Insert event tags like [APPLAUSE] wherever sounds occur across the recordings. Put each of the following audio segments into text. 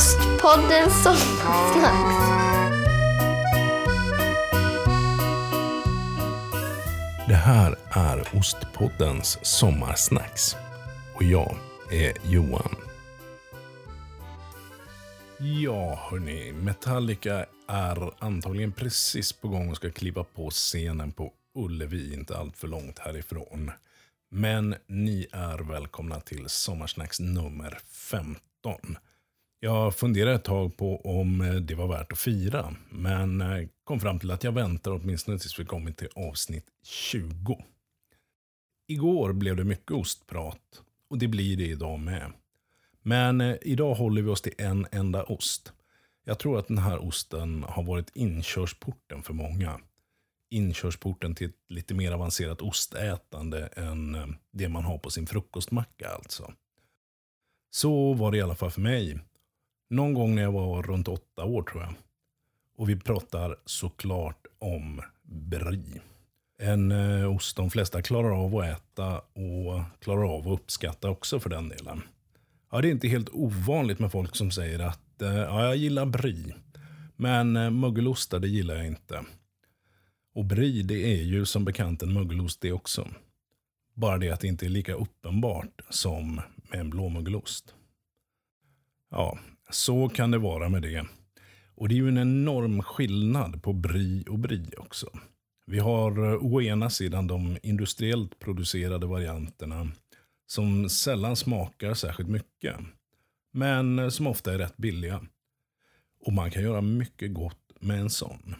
Ostpodden Sommarsnacks. Det här är Ostpoddens sommarsnacks. Och jag är Johan. Ja, hörni. Metallica är antagligen precis på gång och ska kliva på scenen på Ullevi, inte allt för långt härifrån. Men ni är välkomna till Sommarsnacks nummer 15. Jag funderade ett tag på om eh, det var värt att fira, men eh, kom fram till att jag väntar åtminstone tills vi kommit till avsnitt 20. Igår blev det mycket ostprat och det blir det idag med. Men eh, idag håller vi oss till en enda ost. Jag tror att den här osten har varit inkörsporten för många. Inkörsporten till ett lite mer avancerat ostätande än det man har på sin frukostmacka alltså. Så var det i alla fall för mig. Någon gång när jag var runt åtta år tror jag. Och vi pratar såklart om brie. En eh, ost de flesta klarar av att äta och klarar av att uppskatta också för den delen. Ja, det är inte helt ovanligt med folk som säger att eh, ja, jag gillar brie. Men eh, mögelostar det gillar jag inte. Och brie det är ju som bekant en mögelost det också. Bara det att det inte är lika uppenbart som med en blåmögelost. Ja, så kan det vara med det. Och det är ju en enorm skillnad på BRI och BRI också. Vi har eh, å ena sidan de industriellt producerade varianterna som sällan smakar särskilt mycket. Men eh, som ofta är rätt billiga. Och man kan göra mycket gott med en sån.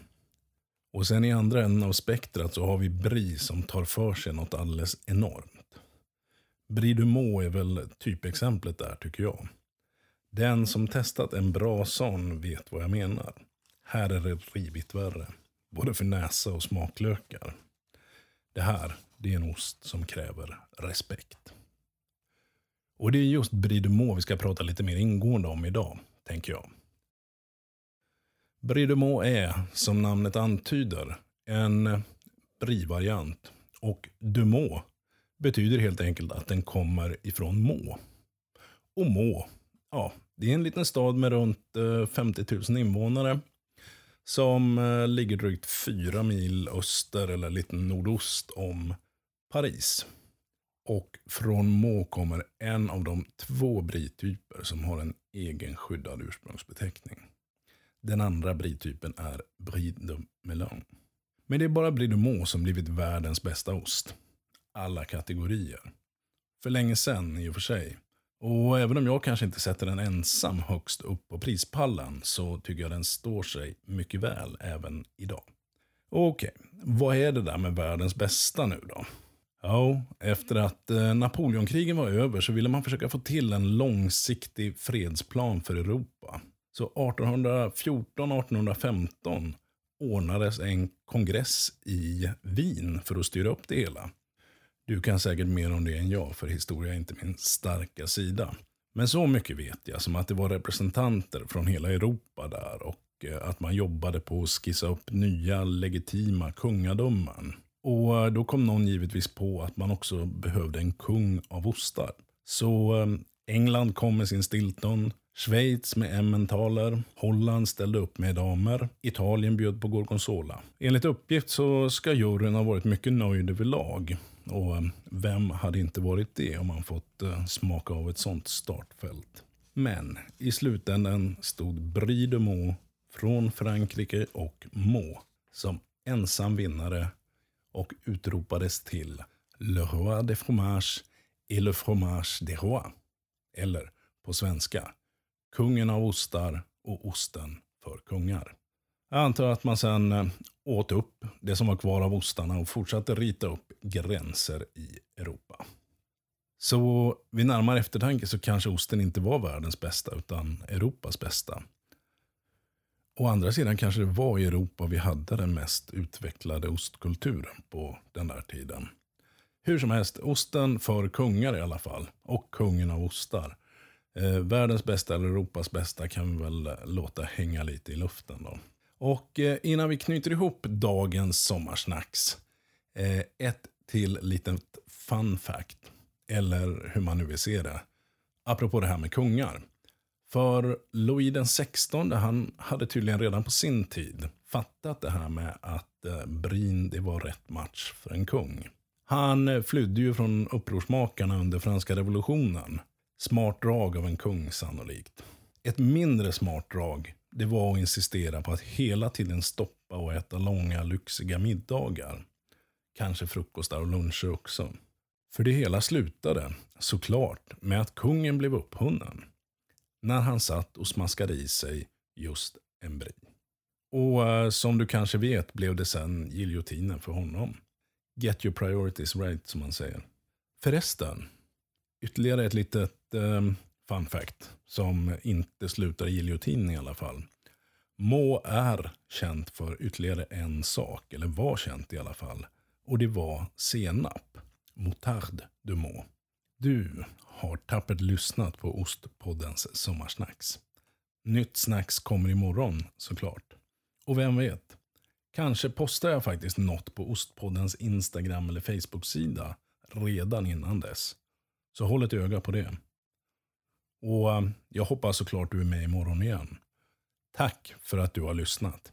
Och sen i andra änden av spektrat så har vi BRI som tar för sig något alldeles enormt. Brie du Meaux är väl typexemplet där tycker jag. Den som testat en bra sån vet vad jag menar. Här är det rivigt värre. Både för näsa och smaklökar. Det här, det är en ost som kräver respekt. Och det är just Brie de vi ska prata lite mer ingående om idag, tänker jag. Brie är, som namnet antyder, en brie-variant. Och de betyder helt enkelt att den kommer ifrån Må. Och Må, ja, det är en liten stad med runt eh, 50 000 invånare. Som eh, ligger drygt fyra mil öster eller lite nordost om Paris. Och från Må kommer en av de två brityper som har en egen skyddad ursprungsbeteckning. Den andra britypen är Brie de Melon. Men det är bara Brie de Meaux som blivit världens bästa ost. Alla kategorier. För länge sedan i och för sig. Och även om jag kanske inte sätter den ensam högst upp på prispallen så tycker jag den står sig mycket väl även idag. Okej, vad är det där med världens bästa nu då? Ja, efter att eh, Napoleonkrigen var över så ville man försöka få till en långsiktig fredsplan för Europa. Så 1814-1815 ordnades en kongress i Wien för att styra upp det hela. Du kan säkert mer om det än jag, för historia är inte min starka sida. Men så mycket vet jag som att det var representanter från hela Europa där och eh, att man jobbade på att skissa upp nya legitima kungadömen. Och eh, då kom någon givetvis på att man också behövde en kung av ostar. Så eh, England kom med sin Stilton, Schweiz med emmentaler, Holland ställde upp med damer, Italien bjöd på gorgonzola. Enligt uppgift så ska juryn ha varit mycket nöjd överlag. Och eh, vem hade inte varit det om man fått eh, smaka av ett sånt startfält? Men i slutändan stod Brie de Meaux från Frankrike och Meaux som ensam vinnare och utropades till Le Roi de Fromage et le Fromage des Rois. Eller på svenska, kungen av ostar och osten för kungar. Jag antar att man sen eh, åt upp det som var kvar av ostarna och fortsatte rita upp gränser i Europa. Så vid närmare eftertanke så kanske osten inte var världens bästa utan Europas bästa. Å andra sidan kanske det var i Europa vi hade den mest utvecklade ostkulturen på den där tiden. Hur som helst, osten för kungar i alla fall. Och kungen av ostar. Eh, världens bästa eller Europas bästa kan vi väl låta hänga lite i luften då. Och eh, innan vi knyter ihop dagens sommarsnacks. Eh, ett till litet fun fact. Eller hur man nu vill se det. Apropå det här med kungar. För Louis den 16 han hade tydligen redan på sin tid fattat det här med att eh, Brin det var rätt match för en kung. Han flydde ju från upprorsmakarna under franska revolutionen. Smart drag av en kung sannolikt. Ett mindre smart drag det var att insistera på att hela tiden stoppa och äta långa lyxiga middagar. Kanske frukostar och luncher också. För det hela slutade, såklart, med att kungen blev upphunnen. När han satt och smaskade i sig just en brie. Och eh, som du kanske vet blev det sen giljotinen för honom. Get your priorities right, som man säger. Förresten, ytterligare ett litet eh, fun fact som inte slutar i giljotin i alla fall. Må är känt för ytterligare en sak, eller var känt i alla fall. Och det var senap. Moutarde de Må. Du har tappert lyssnat på Ostpoddens sommarsnacks. Nytt snacks kommer imorgon såklart. Och vem vet, kanske postar jag faktiskt något på Ostpoddens Instagram eller Facebook-sida redan innan dess. Så håll ett öga på det. Och eh, jag hoppas såklart du är med imorgon igen. Tack för att du har lyssnat.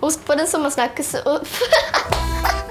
Ostpoddens sommarsnacks. [LAUGHS]